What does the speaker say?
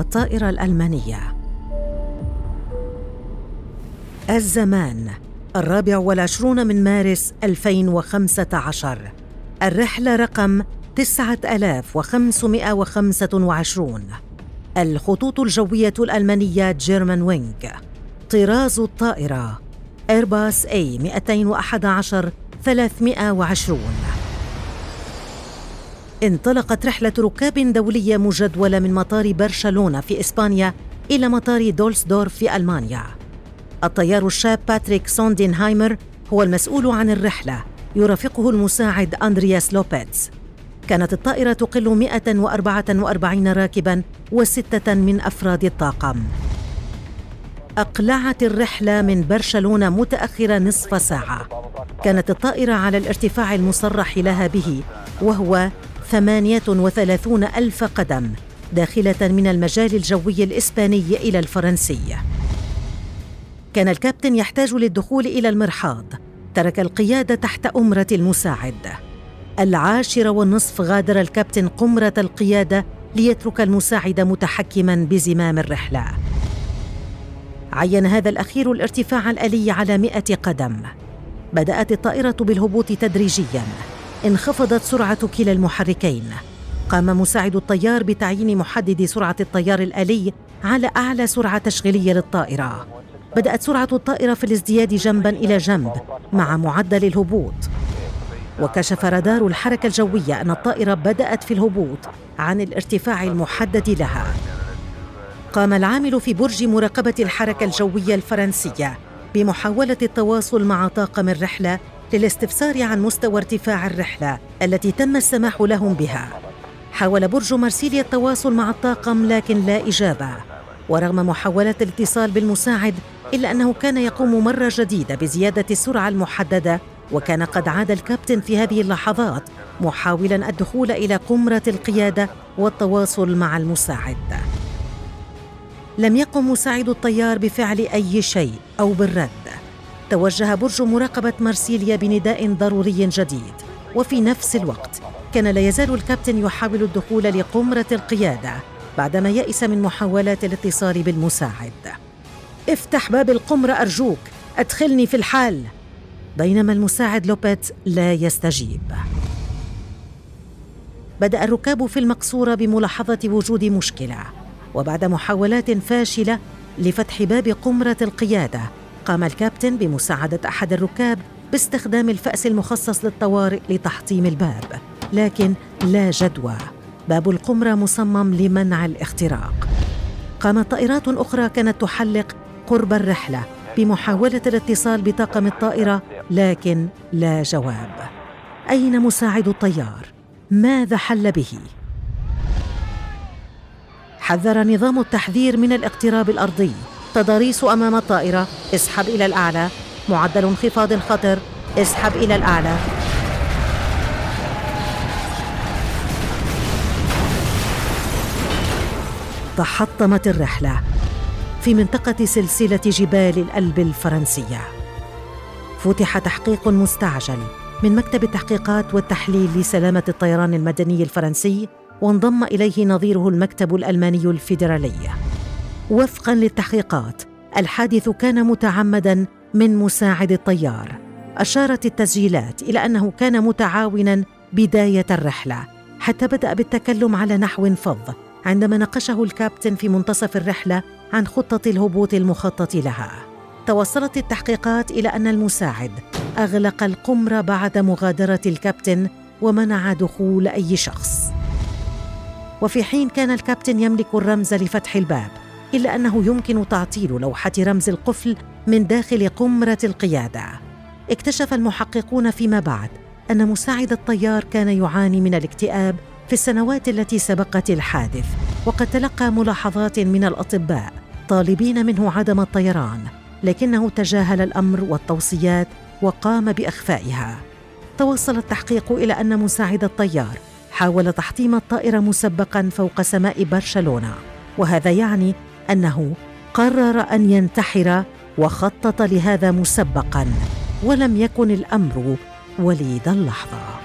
الطائرة الألمانية. الزمان الرابع والعشرون من مارس 2015 الرحلة رقم 9525 الخطوط الجوية الألمانية جيرمان وينغ طراز الطائرة إيرباص A 211 320 انطلقت رحلة ركاب دولية مجدولة من مطار برشلونة في إسبانيا إلى مطار دولسدورف في ألمانيا. الطيار الشاب باتريك سوندينهايمر هو المسؤول عن الرحلة يرافقه المساعد أندرياس لوبيتز. كانت الطائرة تقل 144 راكباً وستة من أفراد الطاقم. أقلعت الرحلة من برشلونة متأخرة نصف ساعة. كانت الطائرة على الارتفاع المصرح لها به وهو 38 ألف قدم داخلة من المجال الجوي الإسباني إلى الفرنسي. كان الكابتن يحتاج للدخول إلى المرحاض ترك القيادة تحت أمرة المساعد. العاشرة والنصف غادر الكابتن قمرة القيادة ليترك المساعد متحكما بزمام الرحلة. عين هذا الأخير الارتفاع الآلي على مئة قدم. بدأت الطائرة بالهبوط تدريجياً. انخفضت سرعة كلا المحركين. قام مساعد الطيار بتعيين محدد سرعة الطيار الآلي على أعلى سرعة تشغيلية للطائرة. بدأت سرعة الطائرة في الازدياد جنبا إلى جنب مع معدل الهبوط. وكشف رادار الحركة الجوية أن الطائرة بدأت في الهبوط عن الارتفاع المحدد لها. قام العامل في برج مراقبة الحركة الجوية الفرنسية بمحاولة التواصل مع طاقم الرحلة للاستفسار عن مستوى ارتفاع الرحلة التي تم السماح لهم بها. حاول برج مرسيليا التواصل مع الطاقم لكن لا إجابة. ورغم محاولات الاتصال بالمساعد إلا أنه كان يقوم مرة جديدة بزيادة السرعة المحددة وكان قد عاد الكابتن في هذه اللحظات محاولا الدخول إلى قمرة القيادة والتواصل مع المساعد. لم يقم مساعد الطيار بفعل أي شيء أو بالرد توجه برج مراقبة مرسيليا بنداء ضروري جديد. وفي نفس الوقت كان لا يزال الكابتن يحاول الدخول لقمرة القيادة بعدما يئس من محاولات الاتصال بالمساعد. افتح باب القمرة أرجوك أدخلني في الحال. بينما المساعد لوبيت لا يستجيب. بدأ الركاب في المقصورة بملاحظة وجود مشكلة وبعد محاولات فاشلة لفتح باب قمرة القيادة قام الكابتن بمساعدة أحد الركاب باستخدام الفأس المخصص للطوارئ لتحطيم الباب لكن لا جدوى. باب القمرة مصمم لمنع الاختراق. قامت طائرات أخرى كانت تحلق قرب الرحلة بمحاولة الاتصال بطاقم الطائرة لكن لا جواب. أين مساعد الطيار؟ ماذا حل به؟ حذر نظام التحذير من الاقتراب الأرضي. تضاريس أمام الطائرة. اسحب إلى الأعلى. معدل انخفاض الخطر اسحب إلى الأعلى. تحطمت الرحلة في منطقة سلسلة جبال الألب الفرنسية. فتح تحقيق مستعجل من مكتب التحقيقات والتحليل لسلامة الطيران المدني الفرنسي وانضم إليه نظيره المكتب الألماني الفيدرالي. وفقا للتحقيقات. الحادث كان متعمدا من مساعد الطيار. أشارت التسجيلات إلى أنه كان متعاونا بداية الرحلة حتى بدأ بالتكلم على نحو فظ عندما ناقشه الكابتن في منتصف الرحلة عن خطة الهبوط المخطط لها. توصلت التحقيقات إلى أن المساعد أغلق القمر بعد مغادرة الكابتن ومنع دخول أي شخص. وفي حين كان الكابتن يملك الرمز لفتح الباب. إلا أنه يمكن تعطيل لوحة رمز القفل من داخل قمرة القيادة. اكتشف المحققون فيما بعد أن مساعد الطيار كان يعاني من الاكتئاب في السنوات التي سبقت الحادث وقد تلقى ملاحظات من الأطباء طالبين منه عدم الطيران لكنه تجاهل الأمر والتوصيات وقام بأخفائها. توصل التحقيق إلى أن مساعد الطيار حاول تحطيم الطائرة مسبقا فوق سماء برشلونة وهذا يعني أنه قرر أن ينتحر وخطط لهذا مسبقا ولم يكن الأمر وليد اللحظة.